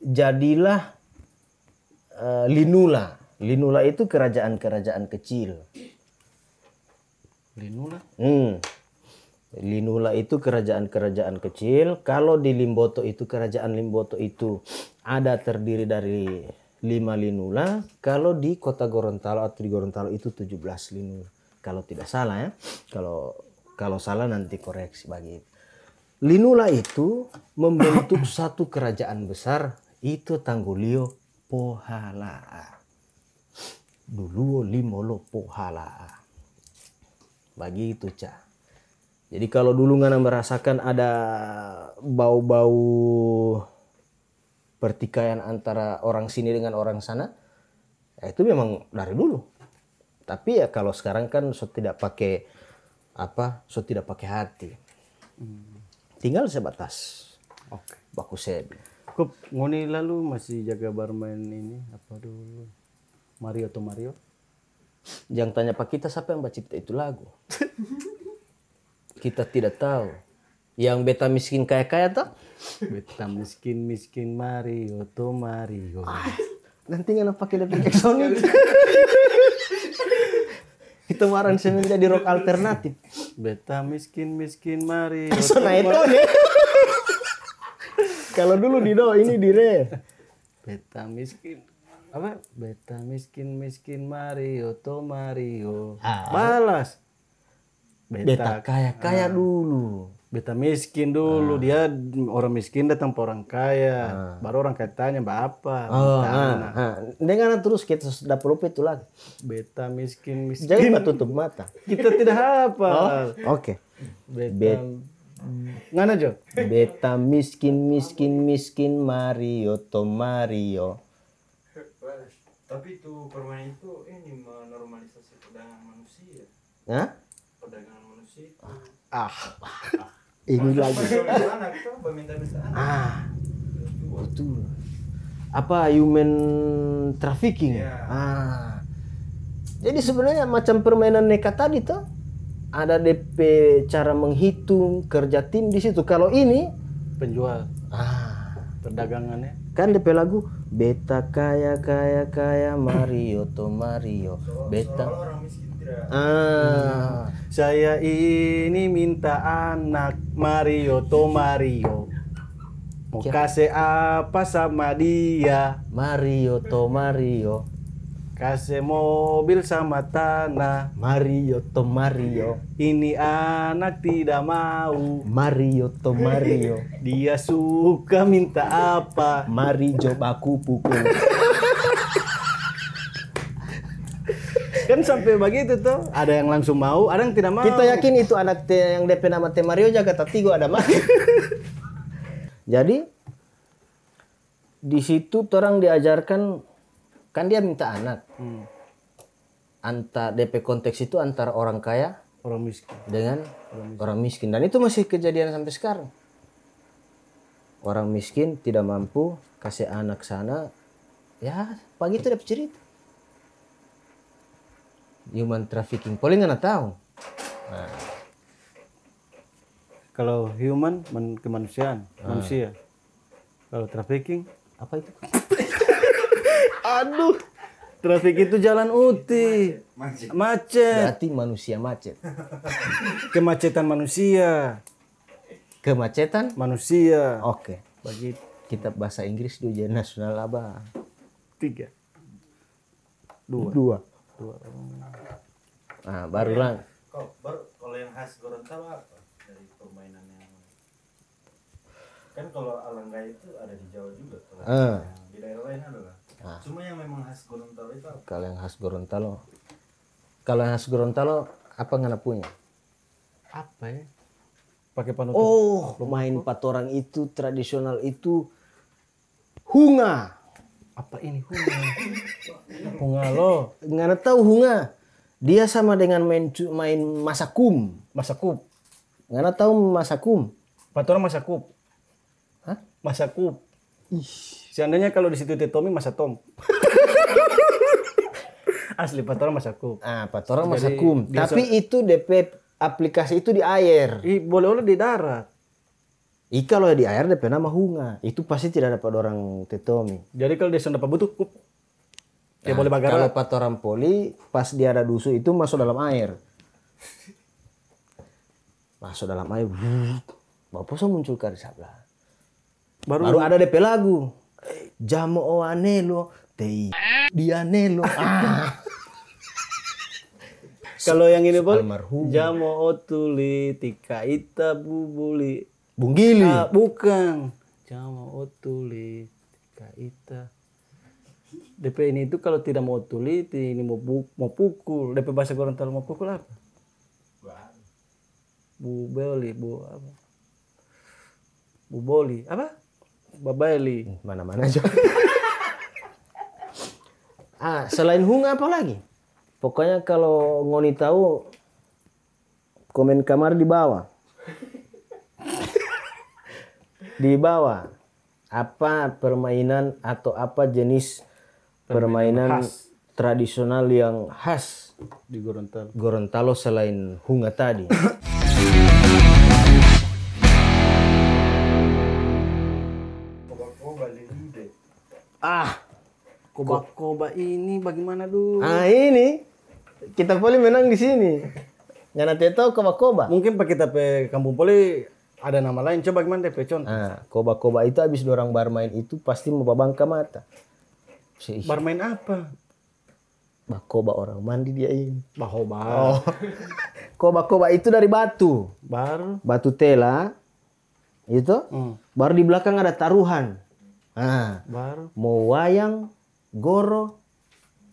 [SPEAKER 2] jadilah eh, Linula. Linula itu kerajaan-kerajaan kecil.
[SPEAKER 1] Linula.
[SPEAKER 2] Hmm. Linula itu kerajaan-kerajaan kecil. Kalau di Limboto itu kerajaan Limboto itu ada terdiri dari lima Linula. Kalau di kota Gorontalo atau di Gorontalo itu 17 Linula. Kalau tidak salah ya. Kalau kalau salah nanti koreksi bagi itu. Linula itu membentuk (coughs) satu kerajaan besar itu Tanggulio Pohalaa. Duluo Limolo Pohalaa. Begitu, Cah. Jadi kalau dulu ngana merasakan ada bau-bau pertikaian antara orang sini dengan orang sana, ya itu memang dari dulu. Tapi ya kalau sekarang kan so tidak pakai apa, so tidak pakai hati. Tinggal sebatas
[SPEAKER 1] Oke.
[SPEAKER 2] baku sebi.
[SPEAKER 1] Kok ngoni lalu masih jaga barman ini apa dulu? Mario atau Mario?
[SPEAKER 2] Jangan tanya Pak kita siapa yang cipta itu lagu. (laughs) kita tidak tahu. Yang beta miskin kaya-kaya tak?
[SPEAKER 1] Beta miskin miskin Mario to Mario.
[SPEAKER 2] Nanti nggak pakai depan Jackson Kita waran semen jadi rock alternatif.
[SPEAKER 1] Beta miskin miskin Mario.
[SPEAKER 2] Sona itu nih. Kalau dulu di do, ini di re.
[SPEAKER 1] Beta miskin apa beta miskin miskin Mario to Mario
[SPEAKER 2] Ah.
[SPEAKER 1] balas
[SPEAKER 2] Beta kaya kaya dulu.
[SPEAKER 1] beta miskin dulu dia orang miskin datang ke orang kaya baru orang kaya tanya mbak apa
[SPEAKER 2] Oh, ah,
[SPEAKER 1] anak.
[SPEAKER 2] ah. Dengan terus kita sudah perlu itu lagi.
[SPEAKER 1] beta miskin miskin
[SPEAKER 2] Jangan Pak, tutup mata.
[SPEAKER 1] kita tidak hafal
[SPEAKER 2] Oke.
[SPEAKER 1] beta
[SPEAKER 2] Bet.
[SPEAKER 1] ngana jo
[SPEAKER 2] Beta miskin miskin miskin Mario to Mario.
[SPEAKER 3] Tapi itu permainan itu ini menormalisasi perdagangan manusia.
[SPEAKER 2] Hah?
[SPEAKER 1] Ah
[SPEAKER 2] Ini lagi. Ah, betul. Apa human trafficking?
[SPEAKER 3] Iya.
[SPEAKER 2] Ah. Jadi sebenarnya macam permainan nekat tadi tuh ada DP cara menghitung kerja tim di situ. Kalau ini
[SPEAKER 1] penjual
[SPEAKER 2] ah
[SPEAKER 1] perdagangannya
[SPEAKER 2] kan DP lagu beta kaya kaya kaya Mario to Mario beta
[SPEAKER 3] Kalau orang miskin
[SPEAKER 2] ah.
[SPEAKER 1] Saya ini minta anak Mario to Mario. Mau kasih apa sama dia?
[SPEAKER 2] Mario to Mario.
[SPEAKER 1] Kasih mobil sama tanah.
[SPEAKER 2] Mario to Mario.
[SPEAKER 1] Ini anak tidak mau.
[SPEAKER 2] Mario to Mario.
[SPEAKER 1] Dia suka minta apa?
[SPEAKER 2] Mari coba aku pukul
[SPEAKER 1] kan sampai begitu tuh ada yang langsung mau ada yang tidak mau
[SPEAKER 2] Kita yakin itu anak te- yang DP nama Teh Mario jaga tatigo ada mati. (laughs) Jadi di situ orang diajarkan kan dia minta anak.
[SPEAKER 1] Hmm,
[SPEAKER 2] Antar DP konteks itu antara orang kaya
[SPEAKER 1] orang miskin
[SPEAKER 2] dengan orang miskin dan itu masih kejadian sampai sekarang. Orang miskin tidak mampu kasih anak sana ya pagi itu dapat cerita. Human trafficking, paling nggak tahu.
[SPEAKER 1] kalau human men- kemanusiaan manusia kalau trafficking
[SPEAKER 2] Apa itu? (laughs)
[SPEAKER 1] aduh traffic itu jalan uti
[SPEAKER 3] Macet.
[SPEAKER 1] macet
[SPEAKER 2] Berarti manusia macet. (laughs)
[SPEAKER 1] kemacetan manusia
[SPEAKER 2] Kemacetan?
[SPEAKER 1] manusia
[SPEAKER 2] Oke.
[SPEAKER 1] bagi
[SPEAKER 2] Kitab bahasa Inggris di ujian nasional apa?
[SPEAKER 1] tiga dua
[SPEAKER 2] Dua. Nah, baru lang.
[SPEAKER 3] Kok baru kalau yang khas Gorontalo apa dari permainan yang kan kalau alangga itu ada di Jawa juga kalau yang di daerah lain ada lah.
[SPEAKER 2] Ah.
[SPEAKER 3] Cuma yang memang khas Gorontalo itu apa?
[SPEAKER 2] Kalau yang khas Gorontalo. Kalau yang khas Gorontalo apa nggak punya?
[SPEAKER 1] apa ya pakai panutup
[SPEAKER 2] Oh, main empat orang itu tradisional itu hunga.
[SPEAKER 1] Apa ini hunga hunga lo
[SPEAKER 2] Nggak tahu hunga. Dia sama dengan main main masakum.
[SPEAKER 1] masakup
[SPEAKER 2] Nggak tahu masakum.
[SPEAKER 1] empat orang masakup
[SPEAKER 2] Hah?
[SPEAKER 1] masakup seandainya kalau di situ Teh Tommy masa Tom (laughs) asli empat orang masakup
[SPEAKER 2] Ah,
[SPEAKER 1] Jadi,
[SPEAKER 2] masakum. Tapi itu DP aplikasi itu di air.
[SPEAKER 1] Ih, boleh oleh di darat
[SPEAKER 2] Ih kalau di air DP nama hunga. Itu pasti tidak dapat orang tetomi.
[SPEAKER 1] jadi kalau dia sudah butuh up. dia
[SPEAKER 2] Nah,
[SPEAKER 1] boleh
[SPEAKER 2] Kalau
[SPEAKER 1] bagaran
[SPEAKER 2] empat orang poli pas dia ada dusu itu masuk dalam air. Masuk dalam air. Bapak so muncul ke sebelah.
[SPEAKER 1] baru
[SPEAKER 2] Baru ada DP lagu. Jamo o anelo, tei dianelo. Ah,
[SPEAKER 1] kalau yang ini
[SPEAKER 2] almarhum.
[SPEAKER 1] jamo otuli tika ita bubuli
[SPEAKER 2] Bung Gili.
[SPEAKER 1] Ah, bukan jamo otuli tika ita DP ini itu kalau tidak mau tuli ini mau bu- mau pukul DP bahasa Gorontalo mau pukul apa bu beli bu apa bu boli apa babeli
[SPEAKER 2] Mana-mana aja. (laughs) ah, selain hunga apa lagi? Pokoknya kalau ngoni tahu komen kamar di bawah. Di bawah. Apa permainan atau apa jenis permainan
[SPEAKER 1] khas.
[SPEAKER 2] tradisional yang khas
[SPEAKER 1] di Gorontalo
[SPEAKER 2] Gorontalo selain hunga tadi? Ah,
[SPEAKER 1] koba-koba ini bagaimana dulu
[SPEAKER 2] ah ini kita boleh menang di sini. Nanti tahu koba-koba.
[SPEAKER 1] mungkin pakai tapi kampung poli Ada nama lain coba gimana DP contoh.
[SPEAKER 2] Nah, koba-koba itu habis dorang bermain itu pasti mau babangka mata. Si
[SPEAKER 1] Bermain apa?
[SPEAKER 2] koba orang mandi dia ini.
[SPEAKER 1] Bahoba.
[SPEAKER 2] Oh. (laughs) Koba-koba itu dari batu.
[SPEAKER 1] Baru.
[SPEAKER 2] Batu tela. Itu.
[SPEAKER 1] Hmm.
[SPEAKER 2] Baru di belakang ada taruhan. Nah,
[SPEAKER 1] Baru.
[SPEAKER 2] mau wayang, goro,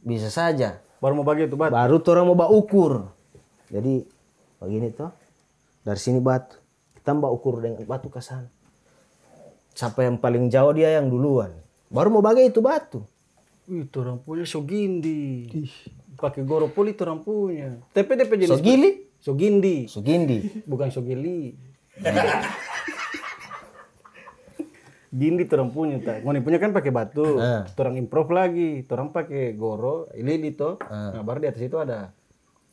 [SPEAKER 2] bisa saja.
[SPEAKER 1] Baru mau bagi itu bat.
[SPEAKER 2] Baru orang mau bawa ukur. Jadi begini tuh. Dari sini batu. Kita mbak ukur dengan batu ke sana. Sampai yang paling jauh dia yang duluan. Baru mau bagi itu batu.
[SPEAKER 1] Itu orang punya Sogindi. Pakai goro puli itu orang punya. Tapi DP jenis
[SPEAKER 2] Sogili?
[SPEAKER 1] Sogindi.
[SPEAKER 2] Sugindi.
[SPEAKER 1] Bukan Sogili. Gindi orang punya tak. Ngoni punya kan pakai batu.
[SPEAKER 2] Ah.
[SPEAKER 1] Orang improve lagi. Orang pakai goro, lili toh. Nah, baru di atas itu ada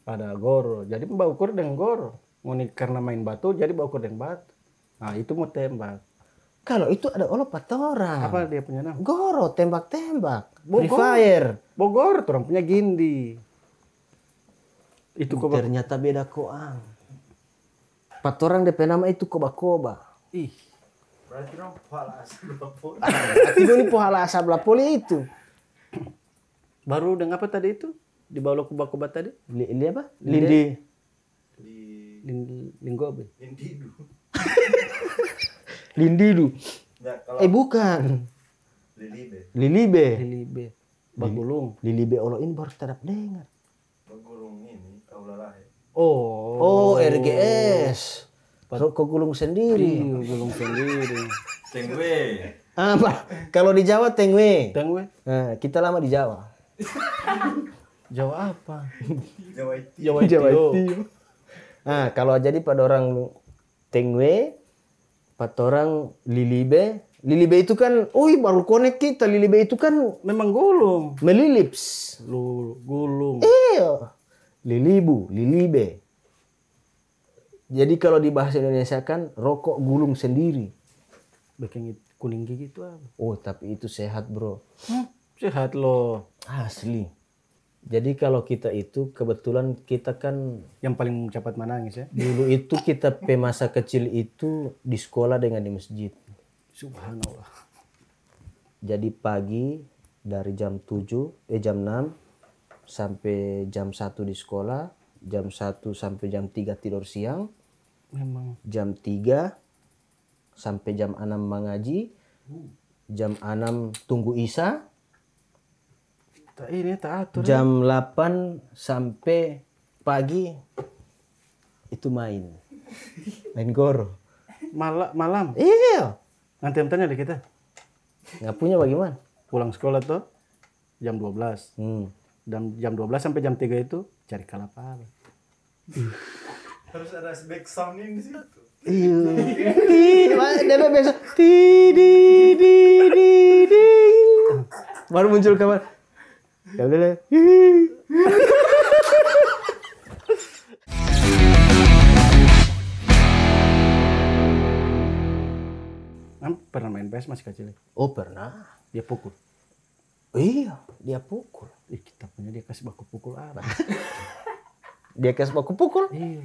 [SPEAKER 1] ada goro. Jadi mbak ukur dengan goro. Ngoni karena main batu jadi mbak ukur dengan batu. Nah, itu mau tembak.
[SPEAKER 2] Kalau itu ada olah orang.
[SPEAKER 1] Apa dia punya nama?
[SPEAKER 2] Goro, tembak-tembak. Free
[SPEAKER 1] Bogor.
[SPEAKER 2] fire.
[SPEAKER 1] Bogor, orang punya Gindi. Itu kok
[SPEAKER 2] Ternyata beda koang. Empat orang DP nama itu koba-koba.
[SPEAKER 1] ih
[SPEAKER 3] Berarti dong pala asal lapor.
[SPEAKER 2] Tapi ini pohala asap lapoli itu.
[SPEAKER 1] baru dengan apa tadi itu? Di bawah kuba-kuba tadi?
[SPEAKER 2] Li, li apa? Lindi.
[SPEAKER 3] Di
[SPEAKER 1] Ling, linggobe.
[SPEAKER 3] Indidu.
[SPEAKER 2] Lindidu. (laughs)
[SPEAKER 3] Ya kalau
[SPEAKER 2] Eh bukan.
[SPEAKER 3] Lilibe,
[SPEAKER 2] Lilibe.
[SPEAKER 1] Lilibe. Bagulung.
[SPEAKER 2] Lilibe olo ini baru terap dengar.
[SPEAKER 3] begulung ini kau lalahe.
[SPEAKER 1] Oh.
[SPEAKER 2] Oh, RGS. Kok kok gulung sendiri.
[SPEAKER 1] Iya, gulung sendiri. (laughs)
[SPEAKER 3] Tengwe.
[SPEAKER 2] Apa? Kalau di Jawa tengwe.
[SPEAKER 1] Tengwe.
[SPEAKER 2] Nah, kita lama di Jawa. (laughs)
[SPEAKER 1] Jawa apa?
[SPEAKER 3] Jawa itu.
[SPEAKER 1] Jawa Tio.
[SPEAKER 2] Nah, kalau jadi pada orang tengwe, pada orang lilibe, lilibe itu kan, oh baru connect kita, lilibe itu kan
[SPEAKER 1] Memang gulung.
[SPEAKER 2] melilips.
[SPEAKER 1] Lu gulung.
[SPEAKER 2] Iya. Lilibu, lilibe. Jadi kalau di bahasa Indonesia kan rokok gulung sendiri.
[SPEAKER 1] Bikin kuning gigi itu apa?
[SPEAKER 2] Oh, tapi itu sehat, Bro.
[SPEAKER 1] Hmm, sehat loh.
[SPEAKER 2] Asli. Jadi kalau kita itu kebetulan kita kan
[SPEAKER 1] Yang paling cepat menangis ya.
[SPEAKER 2] dulu itu kita pe masa kecil itu di sekolah dengan di masjid.
[SPEAKER 1] Subhanallah.
[SPEAKER 2] Jadi pagi dari jam 7 eh jam 6 sampai jam 1 di sekolah, jam 1 sampai jam 3 tidur siang,
[SPEAKER 1] Memang.
[SPEAKER 2] jam 3 sampai jam 6 mengaji, jam 6 tunggu Isa,
[SPEAKER 1] Tak ini tak atur.
[SPEAKER 2] jam 8 sampai pagi itu main. Main goro.
[SPEAKER 1] Mala- malam.
[SPEAKER 2] Iya.
[SPEAKER 1] Nanti yang tanya deh kita.
[SPEAKER 2] Nggak punya bagaimana?
[SPEAKER 1] Pulang sekolah tuh jam 12.
[SPEAKER 2] Hmm.
[SPEAKER 1] Dan jam 12 sampai jam 3 itu cari kalapala.
[SPEAKER 3] Harus ada back sound di situ.
[SPEAKER 2] Iya. Ih, Dada besok. Ti di di di di. Baru muncul kabar. Ya udah deh.
[SPEAKER 1] Pernah main PS masih kecil. ya?
[SPEAKER 2] Oh pernah.
[SPEAKER 1] Dia pukul.
[SPEAKER 2] Iya, dia pukul.
[SPEAKER 1] Ih, kita punya dia kasih baku pukul apa? (laughs)
[SPEAKER 2] Dia kasih baku pukul.
[SPEAKER 1] iya.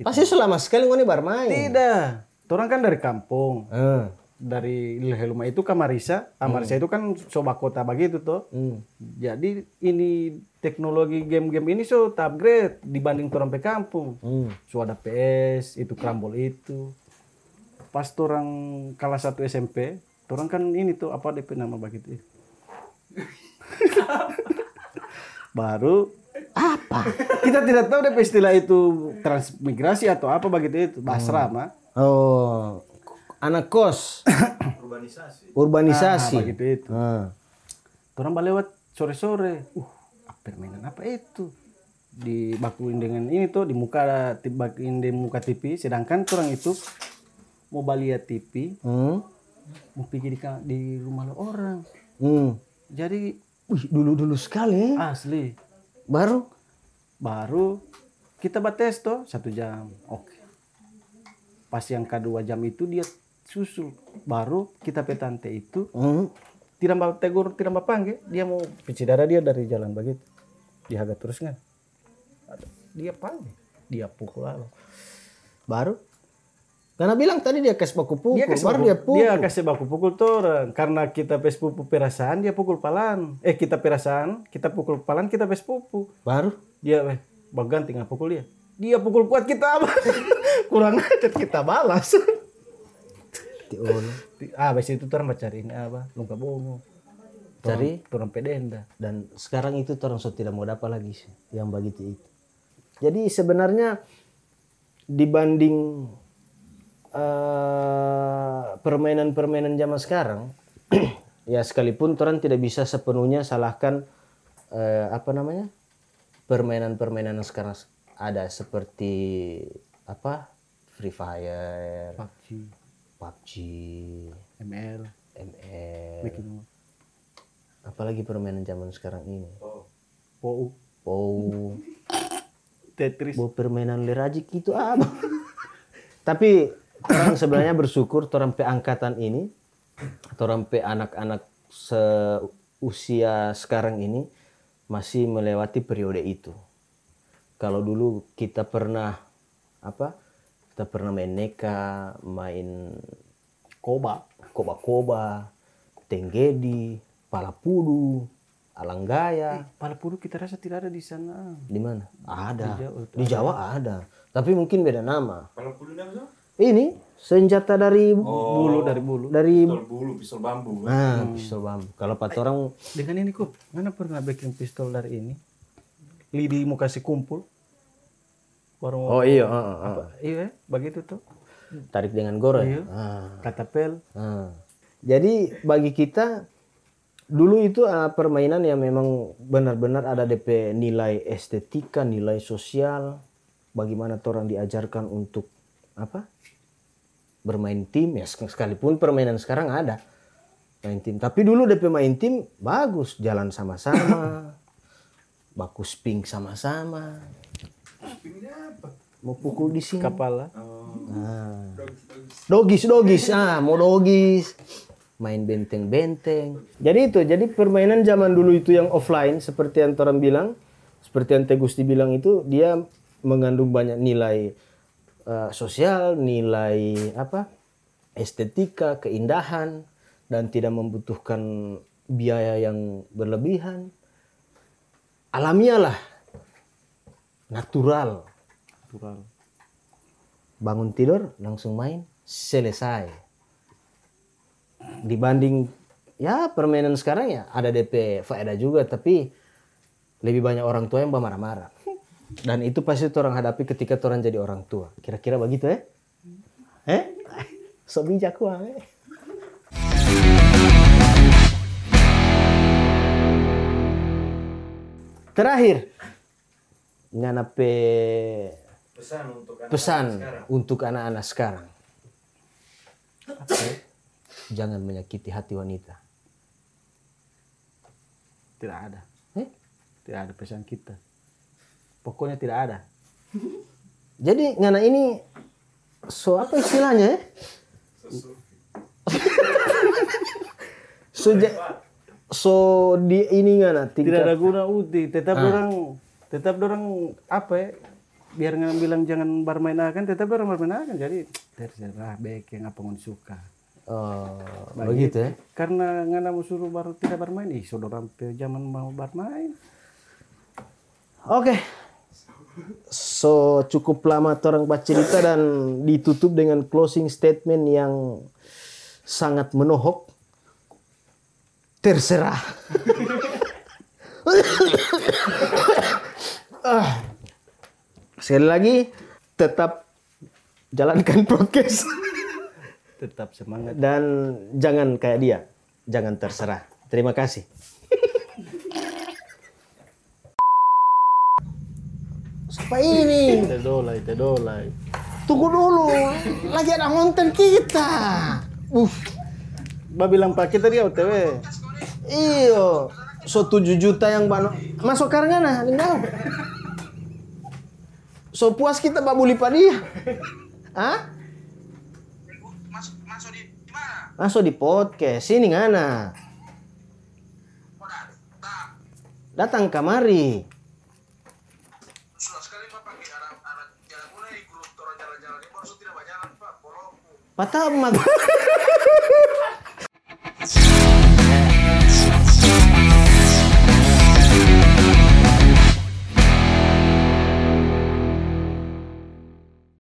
[SPEAKER 2] Pasti selama sekali ngoni bermain.
[SPEAKER 1] Tidak. Orang kan dari kampung.
[SPEAKER 2] Eh.
[SPEAKER 1] Dari Leluma itu ke Marisa. Ah, Marisa itu kan soba kota begitu tuh.
[SPEAKER 2] Hmm.
[SPEAKER 1] Jadi ini teknologi game-game ini so upgrade dibanding orang pe kampung.
[SPEAKER 2] Hmm.
[SPEAKER 1] So ada PS, itu krambol itu. Pas orang kelas 1 SMP, orang kan ini tuh apa DP nama begitu. (laughs) Baru
[SPEAKER 2] Apa?
[SPEAKER 1] kita tidak tahu DP istilah itu transmigrasi atau apa begitu itu basrama.
[SPEAKER 2] Oh, anak kos, (coughs)
[SPEAKER 3] Urbanisasi.
[SPEAKER 2] urbanisasi.
[SPEAKER 1] Ah, begitu itu.
[SPEAKER 2] Ah.
[SPEAKER 1] Orang lewat sore-sore. Uh, permainan apa itu? Dibakuin dengan ini tuh di muka dibakuin di muka TV, sedangkan orang itu mau lihat TV,
[SPEAKER 2] Hmm.
[SPEAKER 1] mau pergi di, di rumah orang.
[SPEAKER 2] Hmm.
[SPEAKER 1] Jadi
[SPEAKER 2] Wih, dulu-dulu sekali.
[SPEAKER 1] asli
[SPEAKER 2] Baru
[SPEAKER 1] baru kita bates tuh satu jam. Oke. Pas yang kedua jam itu dia susul. Baru kita petante itu
[SPEAKER 2] hmm.
[SPEAKER 1] tidak mau tegur, tidak mau panggil, dia mau cuci darah dia dari jalan begitu. Dia agak terus kan. Dia panggil, dia pukul lalu.
[SPEAKER 2] baru Karena bilang tadi dia kasih baku pukul,
[SPEAKER 1] Dia kasih
[SPEAKER 2] baru
[SPEAKER 1] baku,
[SPEAKER 2] dia pukul.
[SPEAKER 1] dia kasih baku pukul torang. Karena kita pes pupu perasaan, dia pukul palan. Eh kita perasaan, kita pukul palan, kita pes pupu.
[SPEAKER 2] Baru
[SPEAKER 1] Dia eh baganti nggak pukul dia. Dia pukul kuat kita (laughs) apa? Kurang ajar kita balas.
[SPEAKER 2] Diulang.
[SPEAKER 1] ah, habis itu orang cari ini apa? Lungka bongo.
[SPEAKER 2] Cari
[SPEAKER 1] Turun pedenda.
[SPEAKER 2] dan sekarang itu orang sudah tidak mau dapat lagi sih yang begitu itu. Jadi sebenarnya dibanding eh, permainan-permainan zaman sekarang, (clears throat) ya sekalipun orang tidak bisa sepenuhnya salahkan eh, apa namanya permainan-permainan yang sekarang ada seperti apa Free Fire,
[SPEAKER 1] PUBG,
[SPEAKER 2] PUBG,
[SPEAKER 1] ML,
[SPEAKER 2] ML,
[SPEAKER 1] bikin
[SPEAKER 2] apalagi permainan zaman sekarang ini.
[SPEAKER 1] POU,
[SPEAKER 2] Oh, (laughs)
[SPEAKER 1] Tetris.
[SPEAKER 2] Bahwa permainan lerajik itu apa? (laughs) Tapi orang sebenarnya bersyukur orang pe angkatan ini atau orang pe anak-anak seusia sekarang ini masih melewati periode itu. Kalau dulu kita pernah apa? Kita pernah main neka, main
[SPEAKER 1] Koba.
[SPEAKER 2] koba-koba, tenggedi, palapudu, alanggaya.
[SPEAKER 1] Palapuru kita rasa tidak ada di sana.
[SPEAKER 2] Di mana? Ada. Di Jawa ada. Tapi mungkin beda nama.
[SPEAKER 3] Kalau bulu nama
[SPEAKER 2] Ini senjata dari
[SPEAKER 1] Bulu dari bulu.
[SPEAKER 2] dari
[SPEAKER 3] Pistol bulu, pistol bambu.
[SPEAKER 2] nah, pistol bambu. Kalau pat orang
[SPEAKER 1] Dengan ini kok, mana pernah bikin pistol dari ini? Lidi mau kasih kumpul. Mau
[SPEAKER 2] Oh iya, heeh, heeh.
[SPEAKER 1] apa? Iya, begitu tuh.
[SPEAKER 2] tarik dengan gore.
[SPEAKER 1] Iya.
[SPEAKER 2] Ah,
[SPEAKER 1] Katapel.
[SPEAKER 2] ah. Jadi bagi kita dulu itu ah, permainan yang memang benar-benar ada DP nilai estetika, nilai sosial, bagaimana orang diajarkan untuk apa? bermain tim ya sek- sekalipun permainan sekarang ada main tim. Tapi dulu DP main tim bagus, jalan sama-sama, (coughs) baku sping sama-sama. Mau pukul di sini.
[SPEAKER 1] Kepala.
[SPEAKER 2] Nah. Dogis, dogis. Ah, mau dogis. Main benteng-benteng. Jadi itu, jadi permainan zaman dulu itu yang offline seperti yang orang bilang, seperti yang Teh Gusti bilang itu dia mengandung banyak nilai eh, sosial, nilai apa? estetika, keindahan dan tidak membutuhkan biaya yang berlebihan. Alamiah lah. Natural.
[SPEAKER 1] Natural.
[SPEAKER 2] bangun tidur langsung main selesai. Dibanding ya permainan sekarang ya ada DP faedah juga tapi lebih banyak orang tua yang marah-marah. (laughs) Dan itu pasti orang hadapi ketika orang jadi orang tua. Kira-kira begitu ya eh? (laughs) So bijak uang eh? Terakhir ngana pe
[SPEAKER 3] Pesan untuk anak
[SPEAKER 2] pesan untuk anak-anak sekarang. Jangan menyakiti hati wanita.
[SPEAKER 1] Tidak ada.
[SPEAKER 2] Eh?
[SPEAKER 1] Tidak ada pesan kita. Pokoknya tidak ada.
[SPEAKER 2] Jadi ngana ini so apa istilahnya? eh? (laughs) so, ja- so di ini ngana
[SPEAKER 1] Tidak
[SPEAKER 2] tingkat
[SPEAKER 1] ada guna uti. Tetap orang, tetap orang apa ya? Biar nggak bilang jangan bermain akan, tetap orang bermain akan. Jadi terserah baik yang apa mau suka.
[SPEAKER 2] oh, begitu ya.
[SPEAKER 1] Karena nggak mau suruh baru tidak bermain, ih saudara sampai zaman mau bermain.
[SPEAKER 2] Oke. So cukup lama orang bercerita dan ditutup dengan closing statement yang sangat menohok. Terserah. (laughs) Ah. Sekali lagi tetap jalankan (laughs) prokes
[SPEAKER 1] Tetap semangat.
[SPEAKER 2] dan jangan kayak dia, jangan terserah. Terima kasih. Siapa ini?
[SPEAKER 1] Tedolai, tedolai.
[SPEAKER 2] Tunggu dulu, lagi ada konten kita. Uh,
[SPEAKER 1] bilang pak kita dia OTW.
[SPEAKER 2] iyo, so 7 juta yang bano. Masuk karangana, lingau. So puas kita babuli pa dia. Hah?
[SPEAKER 4] masuk masuk di mana?
[SPEAKER 2] Masuk di podcast, sini ngana.
[SPEAKER 4] Datang.
[SPEAKER 2] Kamari.
[SPEAKER 4] Sudah sekali